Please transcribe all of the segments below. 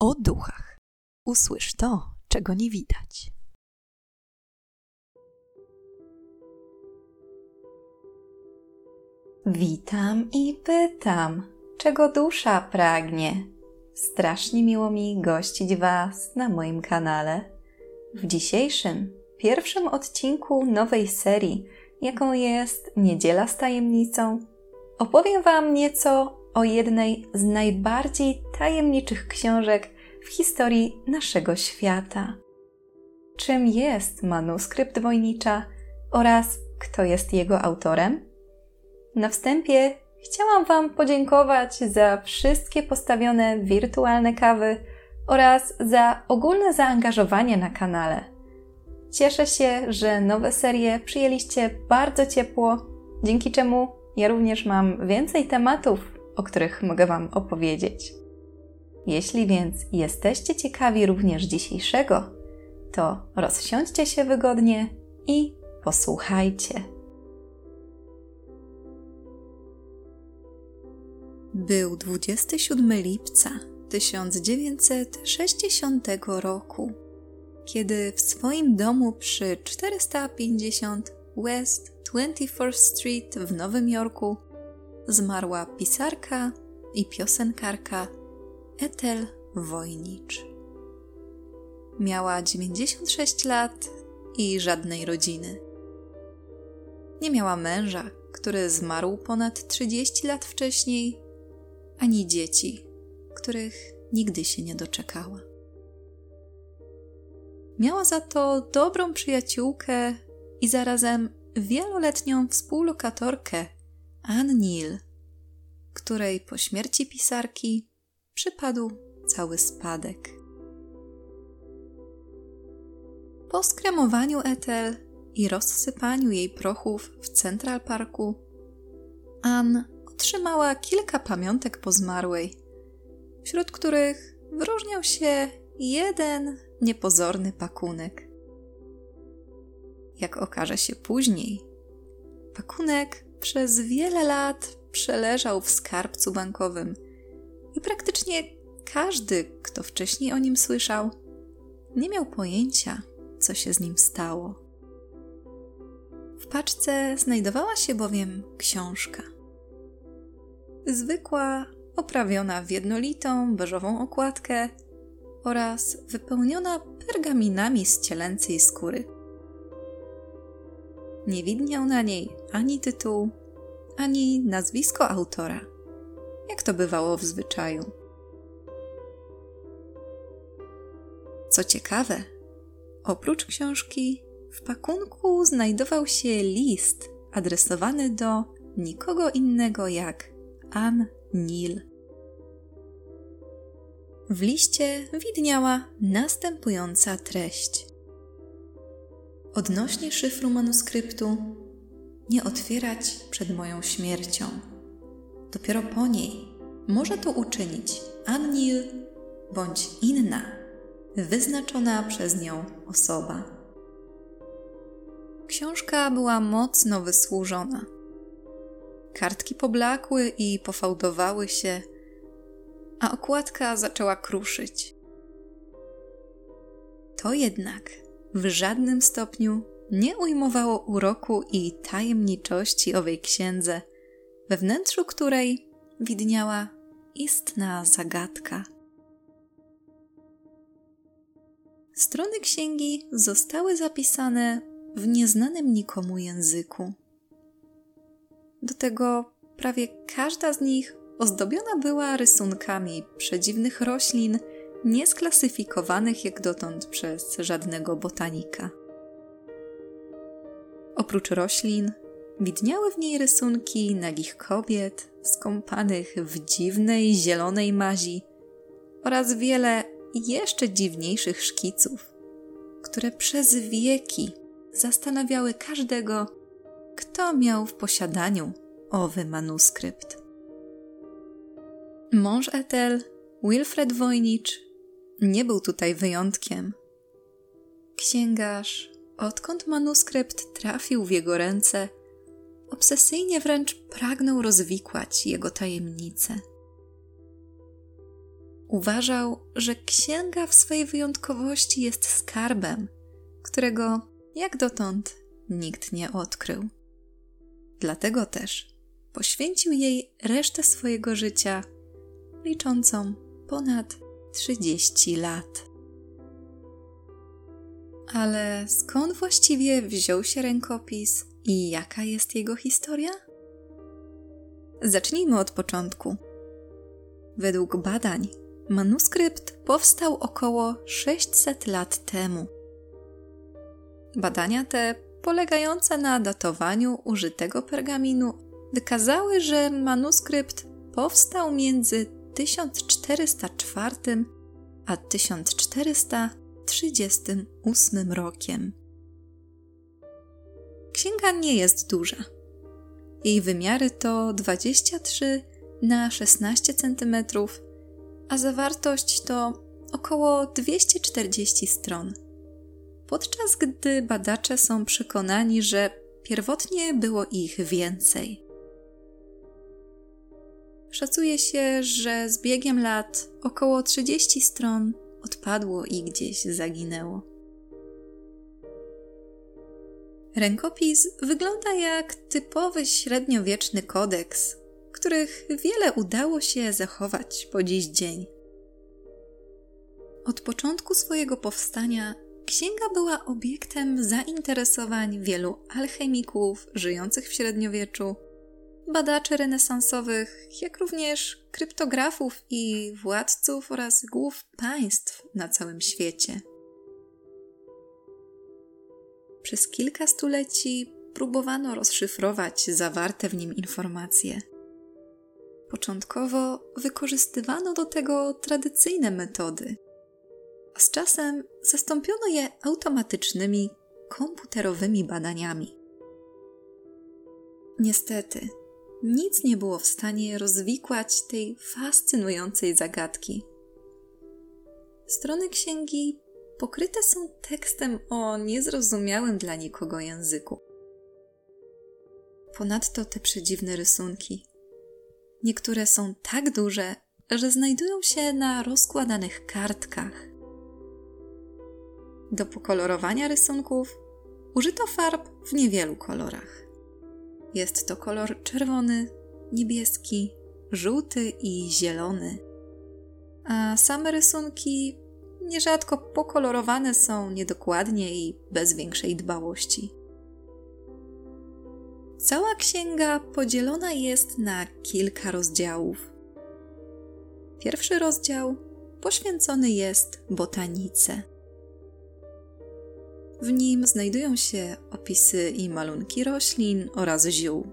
o duchach. Usłysz to, czego nie widać. Witam i pytam, czego dusza pragnie. Strasznie miło mi gościć Was na moim kanale. W dzisiejszym, pierwszym odcinku nowej serii, jaką jest Niedziela z Tajemnicą, opowiem Wam nieco o jednej z najbardziej tajemniczych książek w historii naszego świata. Czym jest manuskrypt Wojnicza oraz kto jest jego autorem? Na wstępie chciałam Wam podziękować za wszystkie postawione wirtualne kawy oraz za ogólne zaangażowanie na kanale. Cieszę się, że nowe serie przyjęliście bardzo ciepło, dzięki czemu ja również mam więcej tematów, o których mogę Wam opowiedzieć. Jeśli więc jesteście ciekawi również dzisiejszego, to rozsiądźcie się wygodnie i posłuchajcie. Był 27 lipca 1960 roku, kiedy w swoim domu przy 450 West 24th Street w Nowym Jorku zmarła pisarka i piosenkarka Ethel Wojnicz. Miała 96 lat i żadnej rodziny. Nie miała męża, który zmarł ponad 30 lat wcześniej, ani dzieci, których nigdy się nie doczekała. Miała za to dobrą przyjaciółkę i zarazem wieloletnią współlokatorkę Ann Neal, której po śmierci pisarki przypadł cały spadek. Po skremowaniu Ethel i rozsypaniu jej prochów w Central Parku, Ann otrzymała kilka pamiątek po zmarłej, wśród których wyróżniał się jeden niepozorny pakunek. Jak okaże się później, pakunek przez wiele lat przeleżał w skarbcu bankowym i praktycznie każdy, kto wcześniej o nim słyszał, nie miał pojęcia, co się z nim stało. W paczce znajdowała się bowiem książka. Zwykła, oprawiona w jednolitą, beżową okładkę oraz wypełniona pergaminami z cielęcej skóry. Nie widniał na niej ani tytuł, ani nazwisko autora, jak to bywało w zwyczaju. Co ciekawe, oprócz książki, w pakunku znajdował się list adresowany do nikogo innego jak Ann Neal. W liście widniała następująca treść. Odnośnie szyfru manuskryptu, nie otwierać przed moją śmiercią. Dopiero po niej może to uczynić Annil bądź inna, wyznaczona przez nią osoba. Książka była mocno wysłużona. Kartki poblakły i pofałdowały się, a okładka zaczęła kruszyć. To jednak w żadnym stopniu nie ujmowało uroku i tajemniczości owej księdze, we wnętrzu której widniała istna zagadka. Strony księgi zostały zapisane w nieznanym nikomu języku. Do tego prawie każda z nich ozdobiona była rysunkami przedziwnych roślin, niesklasyfikowanych jak dotąd przez żadnego botanika. Oprócz roślin, widniały w niej rysunki nagich kobiet, skąpanych w dziwnej zielonej mazi oraz wiele jeszcze dziwniejszych szkiców, które przez wieki zastanawiały każdego, kto miał w posiadaniu owy manuskrypt. Mąż Ethel, Wilfred Voynich, nie był tutaj wyjątkiem. Księgarz, odkąd manuskrypt trafił w jego ręce, obsesyjnie wręcz pragnął rozwikłać jego tajemnice. uważał, że księga w swej wyjątkowości jest skarbem, którego jak dotąd nikt nie odkrył. Dlatego też poświęcił jej resztę swojego życia, liczącą ponad 30 lat. Ale skąd właściwie wziął się rękopis i jaka jest jego historia? Zacznijmy od początku. Według badań, manuskrypt powstał około 600 lat temu. Badania te, polegające na datowaniu użytego pergaminu, wykazały, że manuskrypt powstał między 1404 a 1438 rokiem. Księga nie jest duża. Jej wymiary to 23 na 16 cm, a zawartość to około 240 stron. Podczas gdy badacze są przekonani, że pierwotnie było ich więcej. Szacuje się, że z biegiem lat około 30 stron odpadło i gdzieś zaginęło. Rękopis wygląda jak typowy średniowieczny kodeks, których wiele udało się zachować po dziś dzień. Od początku swojego powstania księga była obiektem zainteresowań wielu alchemików żyjących w średniowieczu, badaczy renesansowych, jak również kryptografów i władców oraz głów państw na całym świecie. Przez kilka stuleci próbowano rozszyfrować zawarte w nim informacje. Początkowo wykorzystywano do tego tradycyjne metody, a z czasem zastąpiono je automatycznymi, komputerowymi badaniami. Niestety, nic nie było w stanie rozwikłać tej fascynującej zagadki. Strony księgi pokryte są tekstem o niezrozumiałym dla nikogo języku. Ponadto te przedziwne rysunki. Niektóre są tak duże, że znajdują się na rozkładanych kartkach. Do pokolorowania rysunków użyto farb w niewielu kolorach. Jest to kolor czerwony, niebieski, żółty i zielony. A same rysunki nierzadko pokolorowane są niedokładnie i bez większej dbałości. Cała księga podzielona jest na kilka rozdziałów. Pierwszy rozdział poświęcony jest botanice. W nim znajdują się opisy i malunki roślin oraz ziół.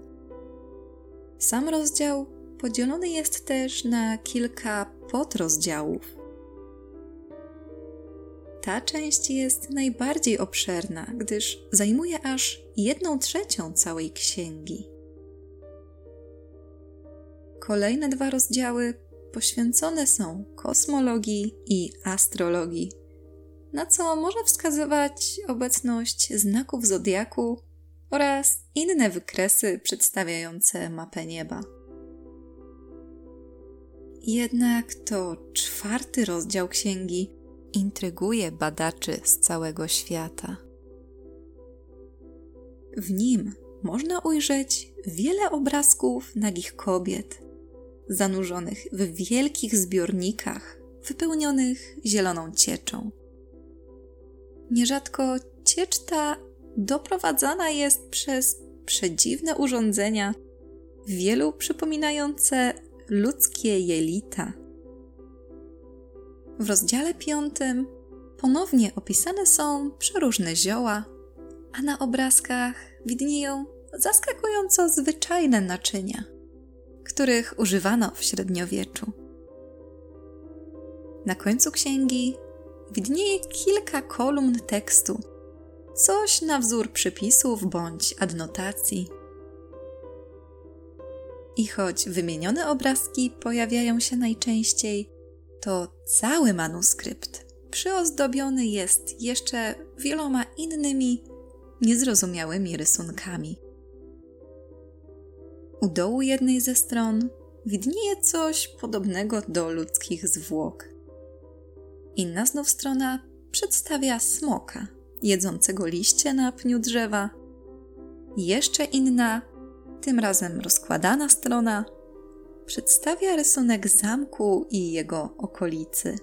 Sam rozdział podzielony jest też na kilka podrozdziałów. Ta część jest najbardziej obszerna, gdyż zajmuje aż jedną trzecią całej księgi. Kolejne dwa rozdziały poświęcone są kosmologii i astrologii na co może wskazywać obecność znaków zodiaku oraz inne wykresy przedstawiające mapę nieba. Jednak to czwarty rozdział księgi intryguje badaczy z całego świata. W nim można ujrzeć wiele obrazków nagich kobiet, zanurzonych w wielkich zbiornikach wypełnionych zieloną cieczą. Nierzadko ciecz ta doprowadzana jest przez przedziwne urządzenia, wielu przypominające ludzkie jelita. W rozdziale piątym ponownie opisane są przeróżne zioła, a na obrazkach widnieją zaskakująco zwyczajne naczynia, których używano w średniowieczu. Na końcu księgi widnieje kilka kolumn tekstu, coś na wzór przypisów bądź adnotacji. I choć wymienione obrazki pojawiają się najczęściej, to cały manuskrypt przyozdobiony jest jeszcze wieloma innymi, niezrozumiałymi rysunkami. U dołu jednej ze stron widnieje coś podobnego do ludzkich zwłok. Inna znów strona przedstawia smoka, jedzącego liście na pniu drzewa. Jeszcze inna, tym razem rozkładana strona, przedstawia rysunek zamku i jego okolicy.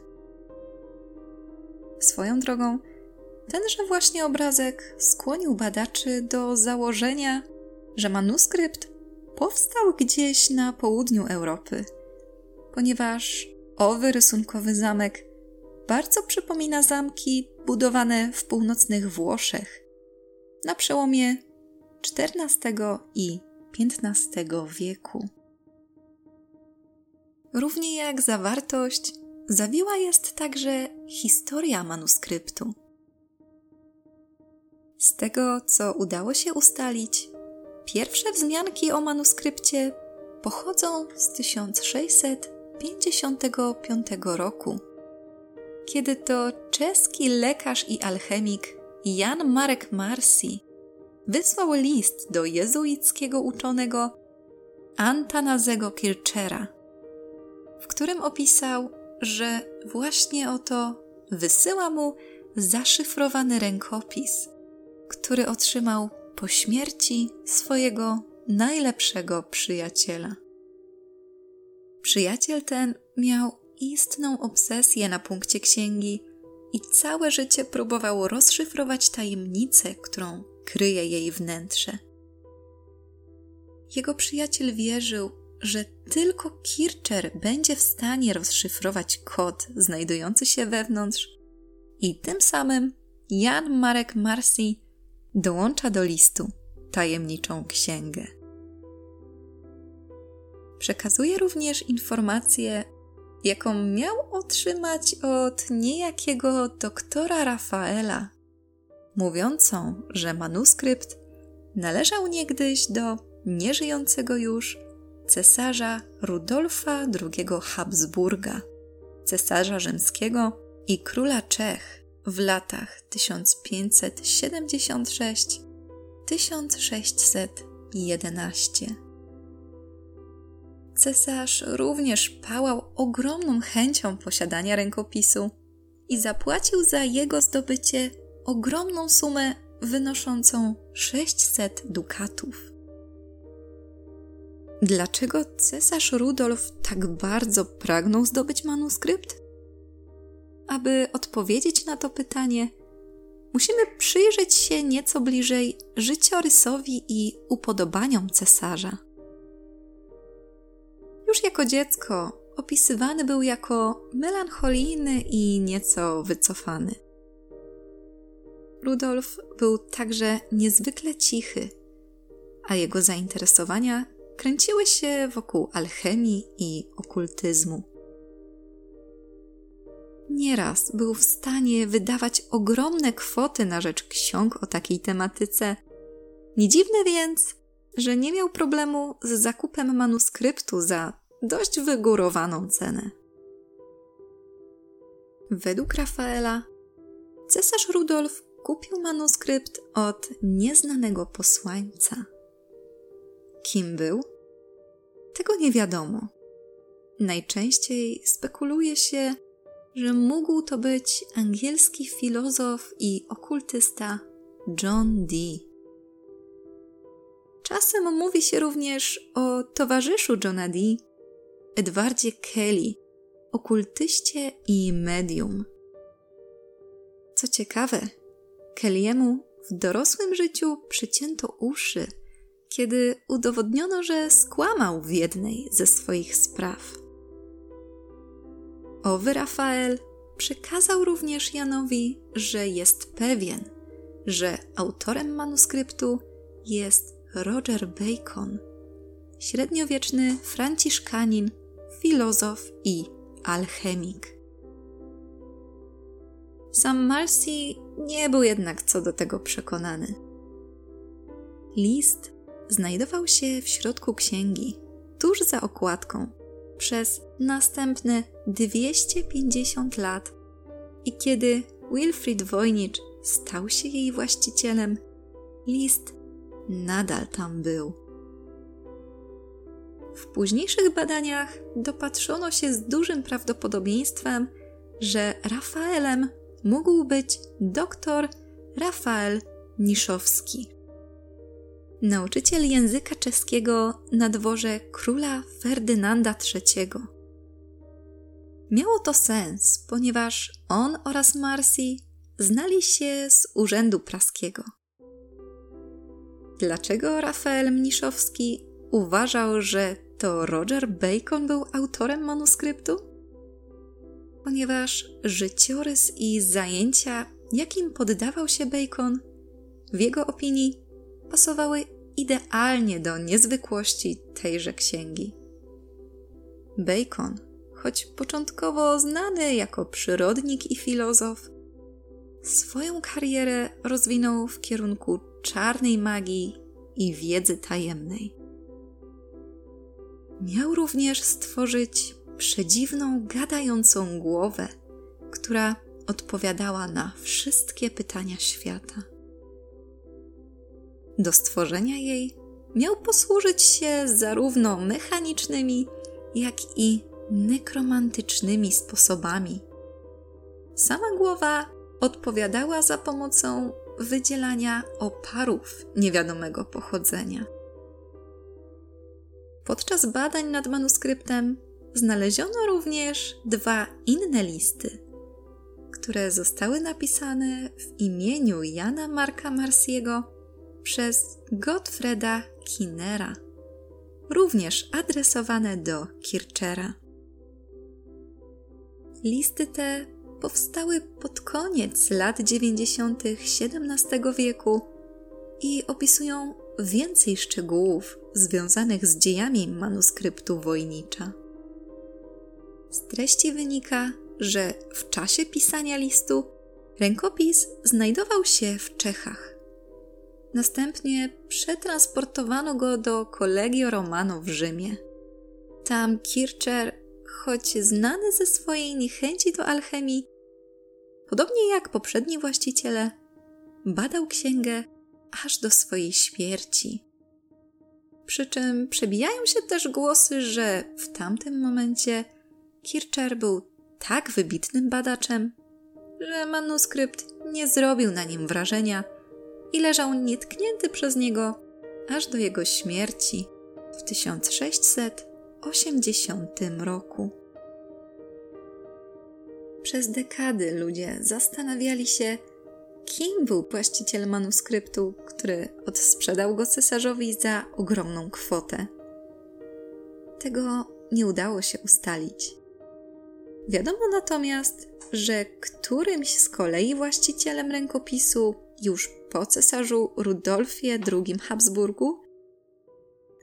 Swoją drogą, tenże właśnie obrazek skłonił badaczy do założenia, że manuskrypt powstał gdzieś na południu Europy, ponieważ owy rysunkowy zamek bardzo przypomina zamki budowane w północnych Włoszech na przełomie XIV i XV wieku. Równie jak zawartość, zawiła jest także historia manuskryptu. Z tego, co udało się ustalić, pierwsze wzmianki o manuskrypcie pochodzą z 1655 roku, kiedy to czeski lekarz i alchemik Jan Marek Marsi wysłał list do jezuickiego uczonego Antanazego Kirchera, w którym opisał, że właśnie oto wysyła mu zaszyfrowany rękopis, który otrzymał po śmierci swojego najlepszego przyjaciela. Przyjaciel ten miał istną obsesję na punkcie księgi i całe życie próbował rozszyfrować tajemnicę, którą kryje jej wnętrze. Jego przyjaciel wierzył, że tylko Kircher będzie w stanie rozszyfrować kod znajdujący się wewnątrz, i tym samym Jan Marek Marsi dołącza do listu tajemniczą księgę. Przekazuje również informację, jaką miał otrzymać od niejakiego doktora Rafaela, mówiącą, że manuskrypt należał niegdyś do nieżyjącego już cesarza Rudolfa II Habsburga, cesarza rzymskiego i króla Czech w latach 1576-1611. Cesarz również pałał ogromną chęcią posiadania rękopisu i zapłacił za jego zdobycie ogromną sumę wynoszącą 600 dukatów. Dlaczego cesarz Rudolf tak bardzo pragnął zdobyć manuskrypt? Aby odpowiedzieć na to pytanie, musimy przyjrzeć się nieco bliżej życiorysowi i upodobaniom cesarza. Już jako dziecko opisywany był jako melancholijny i nieco wycofany. Rudolf był także niezwykle cichy, a jego zainteresowania kręciły się wokół alchemii i okultyzmu. Nieraz był w stanie wydawać ogromne kwoty na rzecz ksiąg o takiej tematyce. Nie dziwne więc, że nie miał problemu z zakupem manuskryptu za dość wygórowaną cenę. Według Rafaela, cesarz Rudolf kupił manuskrypt od nieznanego posłańca. Kim był? Tego nie wiadomo. Najczęściej spekuluje się, że mógł to być angielski filozof i okultysta John Dee. Czasem mówi się również o towarzyszu Johna Dee, Edwardzie Kelly, okultyście i medium. Co ciekawe, Kelly'emu w dorosłym życiu przycięto uszy – kiedy udowodniono, że skłamał w jednej ze swoich spraw. Owy Rafael przekazał również Janowi, że jest pewien, że autorem manuskryptu jest Roger Bacon, średniowieczny franciszkanin, filozof i alchemik. Sam Marcy nie był jednak co do tego przekonany. List znajdował się w środku księgi, tuż za okładką, przez następne 250 lat. I kiedy Wilfried Voynich stał się jej właścicielem, list nadal tam był. W późniejszych badaniach dopatrzono się z dużym prawdopodobieństwem, że Rafaelem mógł być doktor Rafael Niszowski. Nauczyciel języka czeskiego na dworze króla Ferdynanda III. Miało to sens, ponieważ on oraz Marcy znali się z urzędu praskiego. Dlaczego Rafael Mniszowski uważał, że to Roger Bacon był autorem manuskryptu? Ponieważ życiorys i zajęcia, jakim poddawał się Bacon, w jego opinii pasowały idealnie do niezwykłości tejże księgi. Bacon, choć początkowo znany jako przyrodnik i filozof, swoją karierę rozwinął w kierunku czarnej magii i wiedzy tajemnej. Miał również stworzyć przedziwną, gadającą głowę, która odpowiadała na wszystkie pytania świata. Do stworzenia jej miał posłużyć się zarówno mechanicznymi, jak i nekromantycznymi sposobami. Sama głowa odpowiadała za pomocą wydzielania oparów niewiadomego pochodzenia. Podczas badań nad manuskryptem znaleziono również dwa inne listy, które zostały napisane w imieniu Jana Marka Marsiego przez Gottfrieda Kinnera, również adresowane do Kirchera. Listy te powstały pod koniec lat 90. XVII wieku i opisują więcej szczegółów związanych z dziejami manuskryptu Wojnicza. Z treści wynika, że w czasie pisania listu rękopis znajdował się w Czechach. Następnie przetransportowano go do Collegio Romano w Rzymie. Tam Kircher, choć znany ze swojej niechęci do alchemii, podobnie jak poprzedni właściciele, badał księgę aż do swojej śmierci. Przy czym przebijają się też głosy, że w tamtym momencie Kircher był tak wybitnym badaczem, że manuskrypt nie zrobił na nim wrażenia i leżał nietknięty przez niego aż do jego śmierci w 1680 roku. Przez dekady ludzie zastanawiali się, kim był właściciel manuskryptu, który odsprzedał go cesarzowi za ogromną kwotę. Tego nie udało się ustalić. Wiadomo natomiast, że którymś z kolei właścicielem rękopisu już po cesarzu Rudolfie II Habsburgu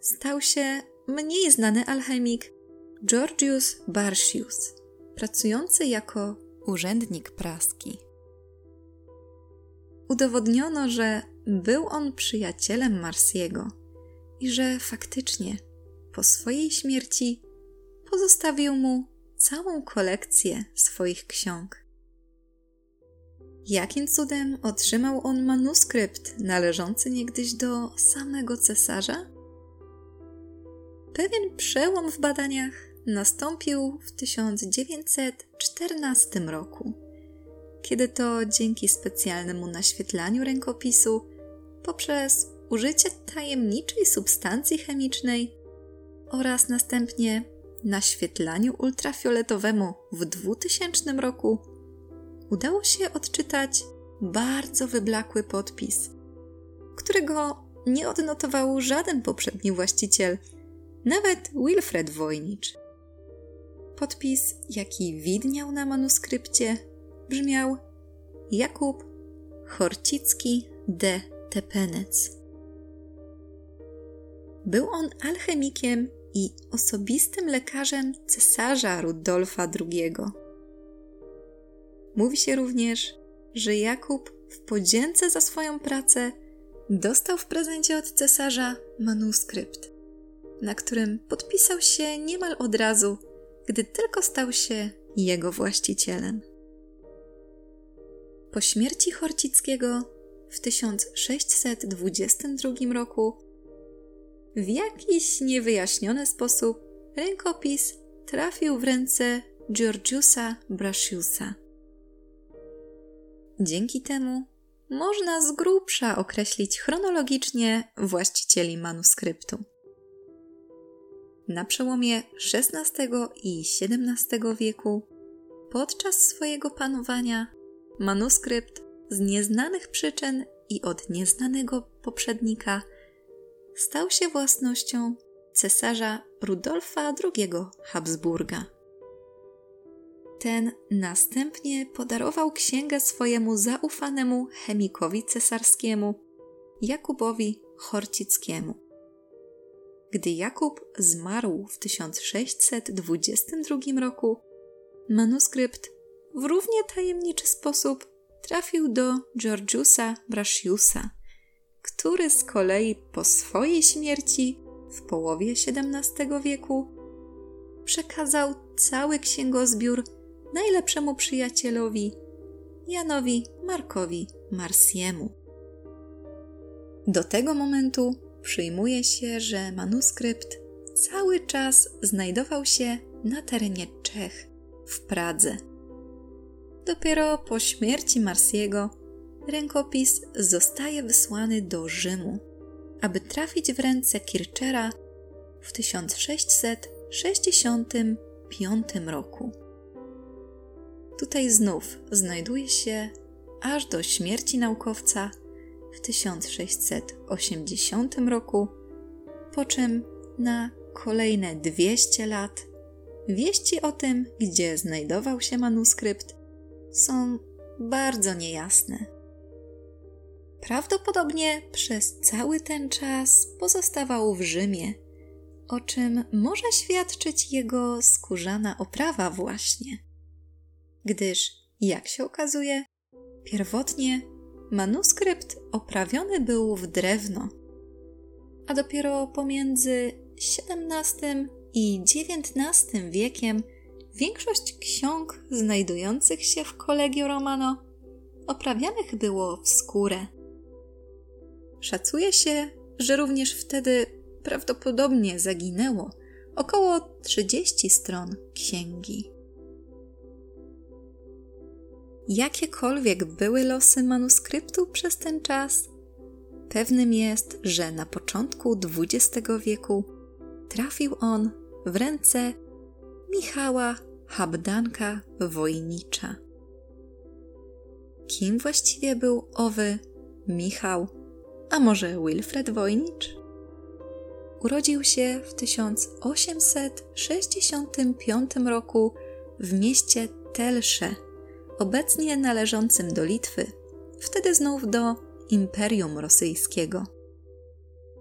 stał się mniej znany alchemik Georgius Barsius, pracujący jako urzędnik praski. Udowodniono, że był on przyjacielem Marsiego i że faktycznie po swojej śmierci pozostawił mu całą kolekcję swoich ksiąg. Jakim cudem otrzymał on manuskrypt należący niegdyś do samego cesarza? Pewien przełom w badaniach nastąpił w 1914 roku, kiedy to dzięki specjalnemu naświetlaniu rękopisu poprzez użycie tajemniczej substancji chemicznej oraz następnie naświetlaniu ultrafioletowemu w 2000 roku udało się odczytać bardzo wyblakły podpis, którego nie odnotował żaden poprzedni właściciel, nawet Wilfred Wojnicz. Podpis, jaki widniał na manuskrypcie, brzmiał Jakub Chorcicki de Tepenec. Był on alchemikiem i osobistym lekarzem cesarza Rudolfa II. Mówi się również, że Jakub w podzięce za swoją pracę dostał w prezencie od cesarza manuskrypt, na którym podpisał się niemal od razu, gdy tylko stał się jego właścicielem. Po śmierci Chorcickiego w 1622 roku w jakiś niewyjaśniony sposób rękopis trafił w ręce Georgiusa Brasiusa. Dzięki temu można z grubsza określić chronologicznie właścicieli manuskryptu. Na przełomie XVI i XVII wieku, podczas swojego panowania, manuskrypt z nieznanych przyczyn i od nieznanego poprzednika stał się własnością cesarza Rudolfa II Habsburga. Ten następnie podarował księgę swojemu zaufanemu chemikowi cesarskiemu, Jakubowi Chorcickiemu. Gdy Jakub zmarł w 1622 roku, manuskrypt w równie tajemniczy sposób trafił do Georgiusa Brasiusa, który z kolei po swojej śmierci w połowie XVII wieku przekazał cały księgozbiór najlepszemu przyjacielowi Janowi Markowi Marsiemu. Do tego momentu przyjmuje się, że manuskrypt cały czas znajdował się na terenie Czech, w Pradze. Dopiero po śmierci Marsiego rękopis zostaje wysłany do Rzymu, aby trafić w ręce Kirchera w 1665 roku. Tutaj znów znajduje się aż do śmierci naukowca w 1680 roku, po czym na kolejne 200 lat wieści o tym, gdzie znajdował się manuskrypt, są bardzo niejasne. Prawdopodobnie przez cały ten czas pozostawał w Rzymie, o czym może świadczyć jego skórzana oprawa, właśnie. Gdyż, jak się okazuje, pierwotnie manuskrypt oprawiony był w drewno, a dopiero pomiędzy XVII i XIX wiekiem większość ksiąg znajdujących się w Collegio Romano oprawianych było w skórę. Szacuje się, że również wtedy prawdopodobnie zaginęło około 30 stron księgi. Jakiekolwiek były losy manuskryptu przez ten czas, pewnym jest, że na początku XX wieku trafił on w ręce Michała Habdanka Wojnicza. Kim właściwie był owy Michał, a może Wilfred Wojnicz? Urodził się w 1865 roku w mieście Telsze, obecnie należącym do Litwy, wtedy znów do Imperium Rosyjskiego.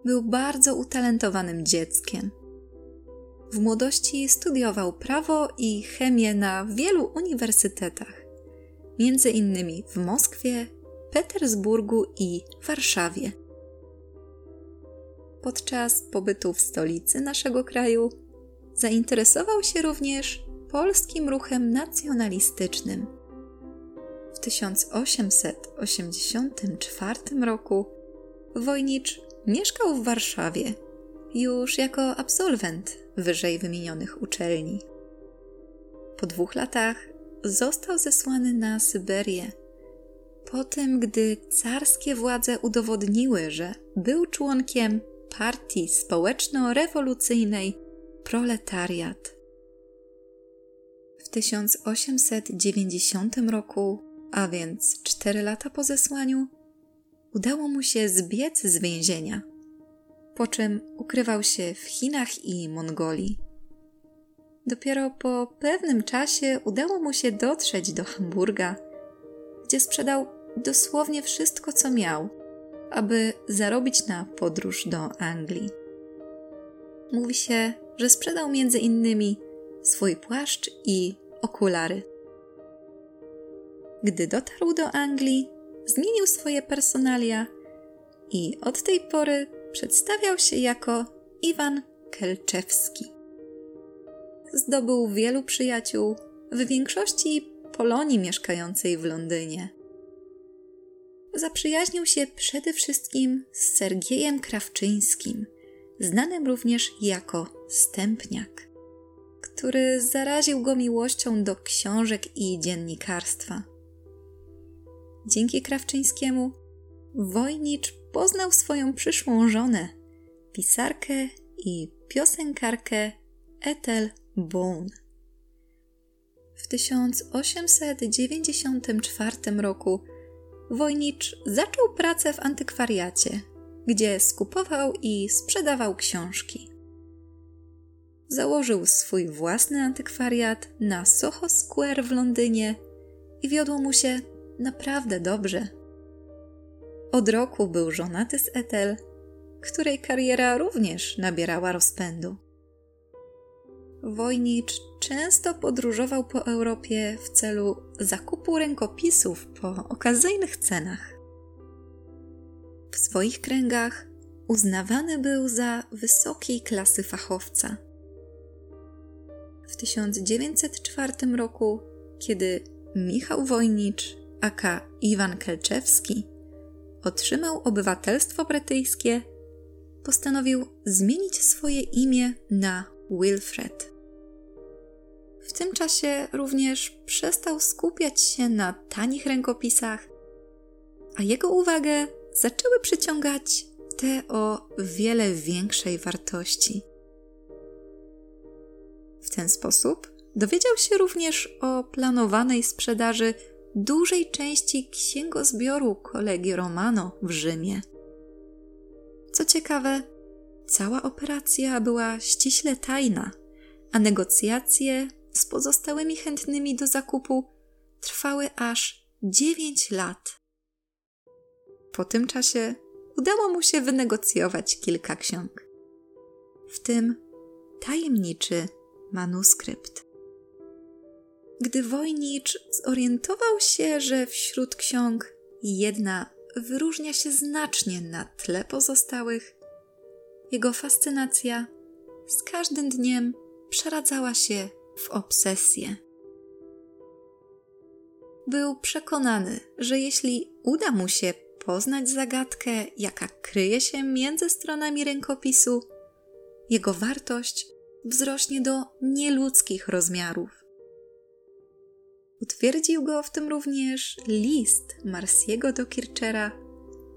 Był bardzo utalentowanym dzieckiem. W młodości studiował prawo i chemię na wielu uniwersytetach, między innymi w Moskwie, Petersburgu i Warszawie. Podczas pobytu w stolicy naszego kraju zainteresował się również polskim ruchem nacjonalistycznym. W 1884 roku Wojnicz mieszkał w Warszawie już jako absolwent wyżej wymienionych uczelni. Po dwóch latach został zesłany na Syberię. Po tym, gdy carskie władze udowodniły, że był członkiem partii społeczno-rewolucyjnej Proletariat. W 1890 roku, a więc cztery lata po zesłaniu, udało mu się zbiec z więzienia – po czym ukrywał się w Chinach i Mongolii. Dopiero po pewnym czasie udało mu się dotrzeć do Hamburga, gdzie sprzedał dosłownie wszystko, co miał, aby zarobić na podróż do Anglii. Mówi się, że sprzedał między innymi swój płaszcz i okulary. Gdy dotarł do Anglii, zmienił swoje personalia i od tej pory przedstawiał się jako Iwan Kelczewski. Zdobył wielu przyjaciół, w większości Polonii mieszkającej w Londynie. Zaprzyjaźnił się przede wszystkim z Sergiejem Krawczyńskim, znanym również jako Stępniak, który zaraził go miłością do książek i dziennikarstwa. Dzięki Krawczyńskiemu Wojnicz poznał swoją przyszłą żonę, pisarkę i piosenkarkę Ethel Boone. W 1894 roku Wojnicz zaczął pracę w antykwariacie, gdzie skupował i sprzedawał książki. Założył swój własny antykwariat na Soho Square w Londynie i wiodło mu się naprawdę dobrze. Od roku był żonaty z Ethel, której kariera również nabierała rozpędu. Wojnicz często podróżował po Europie w celu zakupu rękopisów po okazyjnych cenach. W swoich kręgach uznawany był za wysokiej klasy fachowca. W 1904 roku, kiedy Michał Wojnicz, aka Iwan Kelczewski, otrzymał obywatelstwo brytyjskie, postanowił zmienić swoje imię na Wilfred. W tym czasie również przestał skupiać się na tanich rękopisach, a jego uwagę zaczęły przyciągać te o wiele większej wartości. W ten sposób dowiedział się również o planowanej sprzedaży dużej części księgozbioru kolegi Romano w Rzymie. Co ciekawe, cała operacja była ściśle tajna, a negocjacje z pozostałymi chętnymi do zakupu trwały aż 9 lat. Po tym czasie udało mu się wynegocjować kilka ksiąg, w tym tajemniczy manuskrypt. Gdy Wojnicz zorientował się, że wśród ksiąg jedna wyróżnia się znacznie na tle pozostałych, jego fascynacja z każdym dniem przeradzała się w obsesję. Był przekonany, że jeśli uda mu się poznać zagadkę, jaka kryje się między stronami rękopisu, jego wartość wzrośnie do nieludzkich rozmiarów. Utwierdził go w tym również list Marsiego do Kirchera,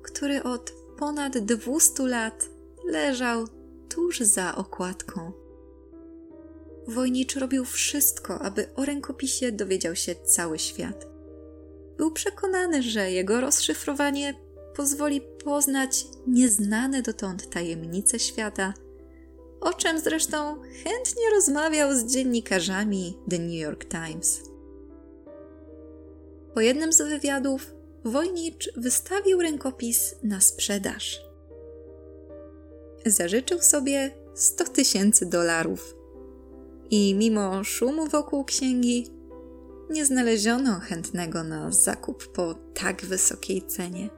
który od ponad 200 lat leżał tuż za okładką. Wojnicz robił wszystko, aby o rękopisie dowiedział się cały świat. Był przekonany, że jego rozszyfrowanie pozwoli poznać nieznane dotąd tajemnice świata, o czym zresztą chętnie rozmawiał z dziennikarzami The New York Times. Po jednym z wywiadów Wojnicz wystawił rękopis na sprzedaż. Zażyczył sobie 100 tysięcy dolarów. I mimo szumu wokół księgi, nie znaleziono chętnego na zakup po tak wysokiej cenie.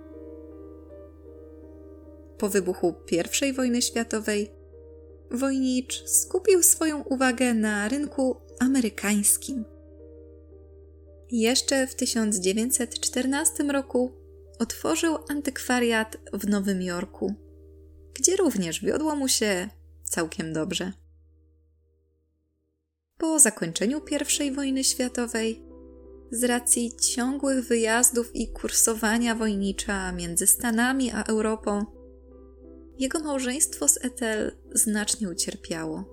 Po wybuchu I wojny światowej Wojnicz skupił swoją uwagę na rynku amerykańskim. Jeszcze w 1914 roku otworzył antykwariat w Nowym Jorku, gdzie również wiodło mu się całkiem dobrze. Po zakończeniu I wojny światowej, z racji ciągłych wyjazdów i kursowania wojnicza między Stanami a Europą, jego małżeństwo z Ethel znacznie ucierpiało.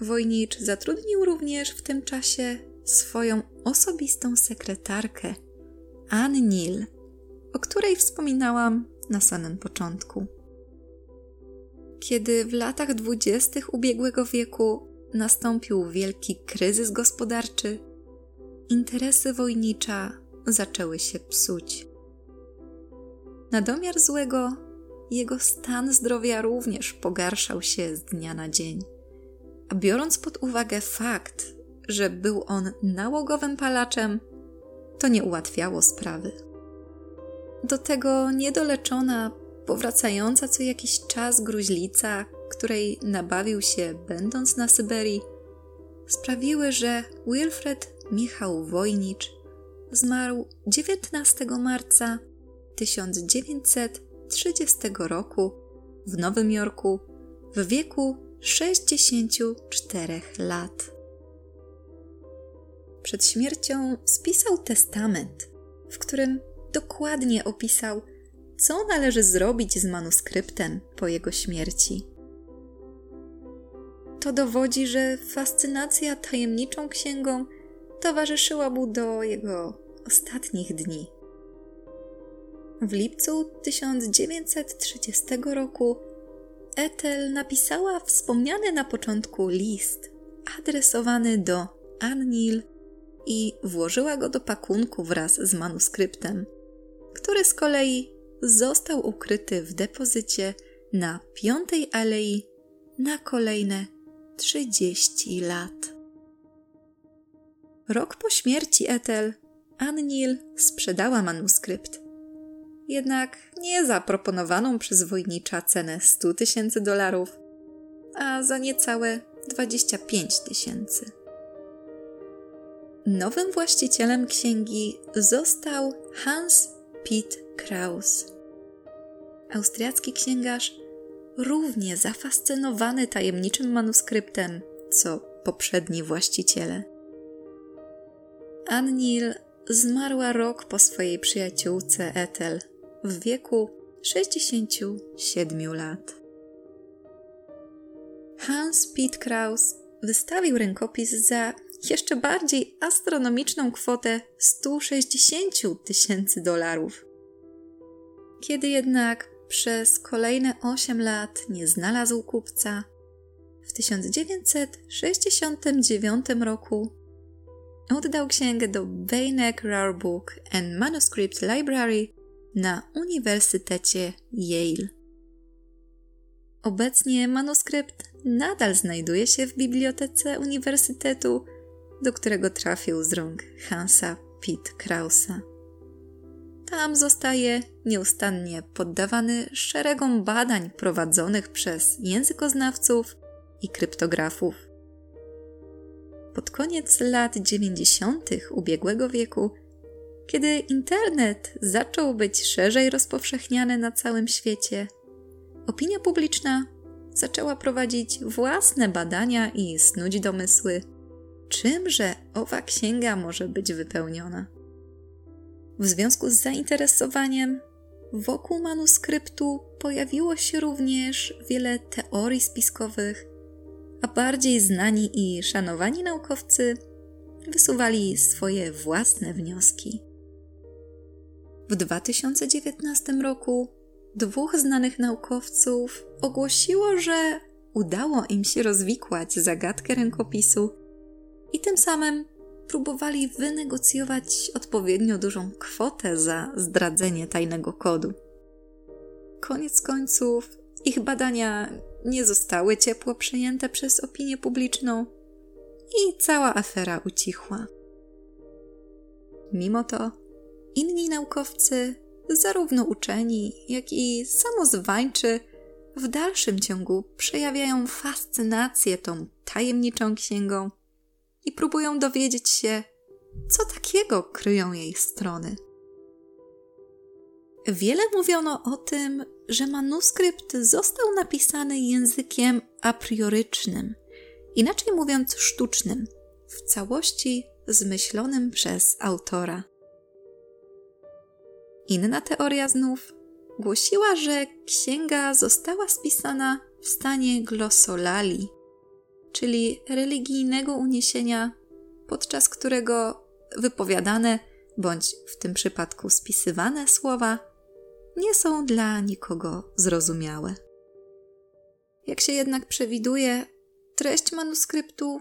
Wojnicz zatrudnił również w tym czasie swoją osobistą sekretarkę, Anne Neal, o której wspominałam na samym początku. Kiedy w latach dwudziestych ubiegłego wieku nastąpił wielki kryzys gospodarczy, interesy wojnicza zaczęły się psuć. Na domiar złego, jego stan zdrowia również pogarszał się z dnia na dzień. A biorąc pod uwagę fakt, że był on nałogowym palaczem, to nie ułatwiało sprawy. Do tego niedoleczona, powracająca co jakiś czas gruźlica, której nabawił się będąc na Syberii, sprawiły, że Wilfred Michał Wojnicz zmarł 19 marca 1930 roku w Nowym Jorku w wieku 64 lat. Przed śmiercią spisał testament, w którym dokładnie opisał, co należy zrobić z manuskryptem po jego śmierci. To dowodzi, że fascynacja tajemniczą księgą towarzyszyła mu do jego ostatnich dni. W lipcu 1930 roku Ethel napisała wspomniany na początku list adresowany do Annil i włożyła go do pakunku wraz z manuskryptem, który z kolei został ukryty w depozycie na Piątej Alei na kolejne 30 lat. Rok po śmierci Ethel, Annil sprzedała manuskrypt. Jednak nie za proponowaną przez wojnicza cenę 100 tysięcy dolarów, a za niecałe 25 tysięcy. Nowym właścicielem księgi został Hans Piet Kraus. Austriacki księgarz, równie zafascynowany tajemniczym manuskryptem, co poprzedni właściciele. Annil zmarła rok po swojej przyjaciółce Ethel w wieku 67 lat. Hans Piet Kraus wystawił rękopis za jeszcze bardziej astronomiczną kwotę 160 tysięcy dolarów. Kiedy jednak przez kolejne 8 lat nie znalazł kupca, w 1969 roku oddał księgę do Beinek Rare Book and Manuscript Library na Uniwersytecie Yale. Obecnie manuskrypt nadal znajduje się w bibliotece uniwersytetu, do którego trafił z rąk Hansa Pitt Krausa. Tam zostaje nieustannie poddawany szeregom badań prowadzonych przez językoznawców i kryptografów. Pod koniec lat 90. ubiegłego wieku, kiedy internet zaczął być szerzej rozpowszechniany na całym świecie, opinia publiczna zaczęła prowadzić własne badania i snuć domysły, czymże owa księga może być wypełniona. W związku z zainteresowaniem wokół manuskryptu pojawiło się również wiele teorii spiskowych, a bardziej znani i szanowani naukowcy wysuwali swoje własne wnioski. W 2019 roku dwóch znanych naukowców ogłosiło, że udało im się rozwikłać zagadkę rękopisu i tym samym próbowali wynegocjować odpowiednio dużą kwotę za zdradzenie tajnego kodu. Koniec końców, ich badania nie zostały ciepło przyjęte przez opinię publiczną i cała afera ucichła. Mimo to inni naukowcy, zarówno uczeni, jak i samozwańczy, w dalszym ciągu przejawiają fascynację tą tajemniczą księgą i próbują dowiedzieć się, co takiego kryją jej strony. Wiele mówiono o tym, że manuskrypt został napisany językiem apriorycznym, inaczej mówiąc sztucznym, w całości zmyślonym przez autora. Inna teoria znów głosiła, że księga została spisana w stanie glosolali, czyli religijnego uniesienia, podczas którego wypowiadane bądź w tym przypadku spisywane słowa nie są dla nikogo zrozumiałe. Jak się jednak przewiduje, treść manuskryptu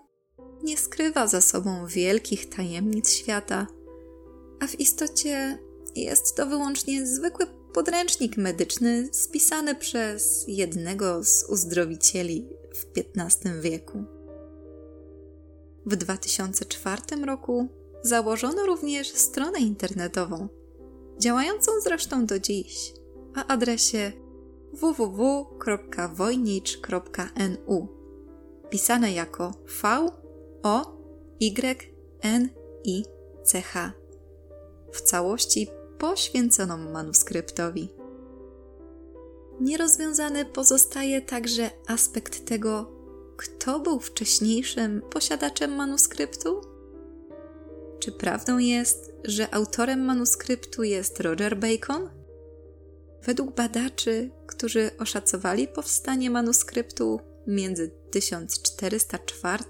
nie skrywa za sobą wielkich tajemnic świata, a w istocie jest to wyłącznie zwykły podręcznik medyczny spisany przez jednego z uzdrowicieli w XV wieku. W 2004 roku założono również stronę internetową, działającą zresztą do dziś, a adresie www.wojnicz.nu, pisane jako V O Y N I C H. W całości poświęconą manuskryptowi. Nierozwiązany pozostaje także aspekt tego, kto był wcześniejszym posiadaczem manuskryptu? Czy prawdą jest, że autorem manuskryptu jest Roger Bacon? Według badaczy, którzy oszacowali powstanie manuskryptu między 1404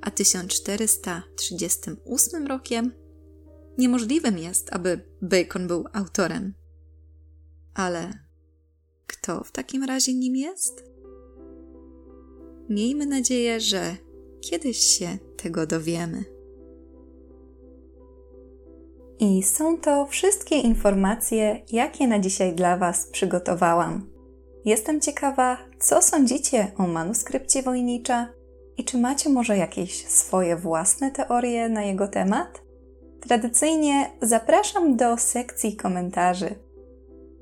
a 1438 rokiem, niemożliwym jest, aby Bacon był autorem. Ale kto w takim razie nim jest? Miejmy nadzieję, że kiedyś się tego dowiemy. I są to wszystkie informacje, jakie na dzisiaj dla Was przygotowałam. Jestem ciekawa, co sądzicie o manuskrypcie Wojnicza i czy macie może jakieś swoje własne teorie na jego temat? Tradycyjnie zapraszam do sekcji komentarzy.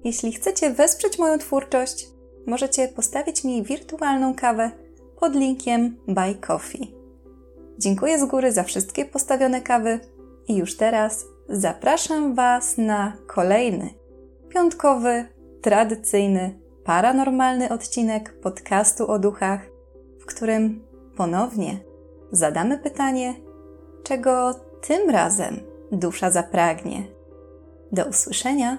Jeśli chcecie wesprzeć moją twórczość, możecie postawić mi wirtualną kawę pod linkiem Buy Coffee. Dziękuję z góry za wszystkie postawione kawy i już teraz zapraszam Was na kolejny, piątkowy, tradycyjny, paranormalny odcinek podcastu o duchach, w którym ponownie zadamy pytanie, czego tym razem dusza zapragnie. Do usłyszenia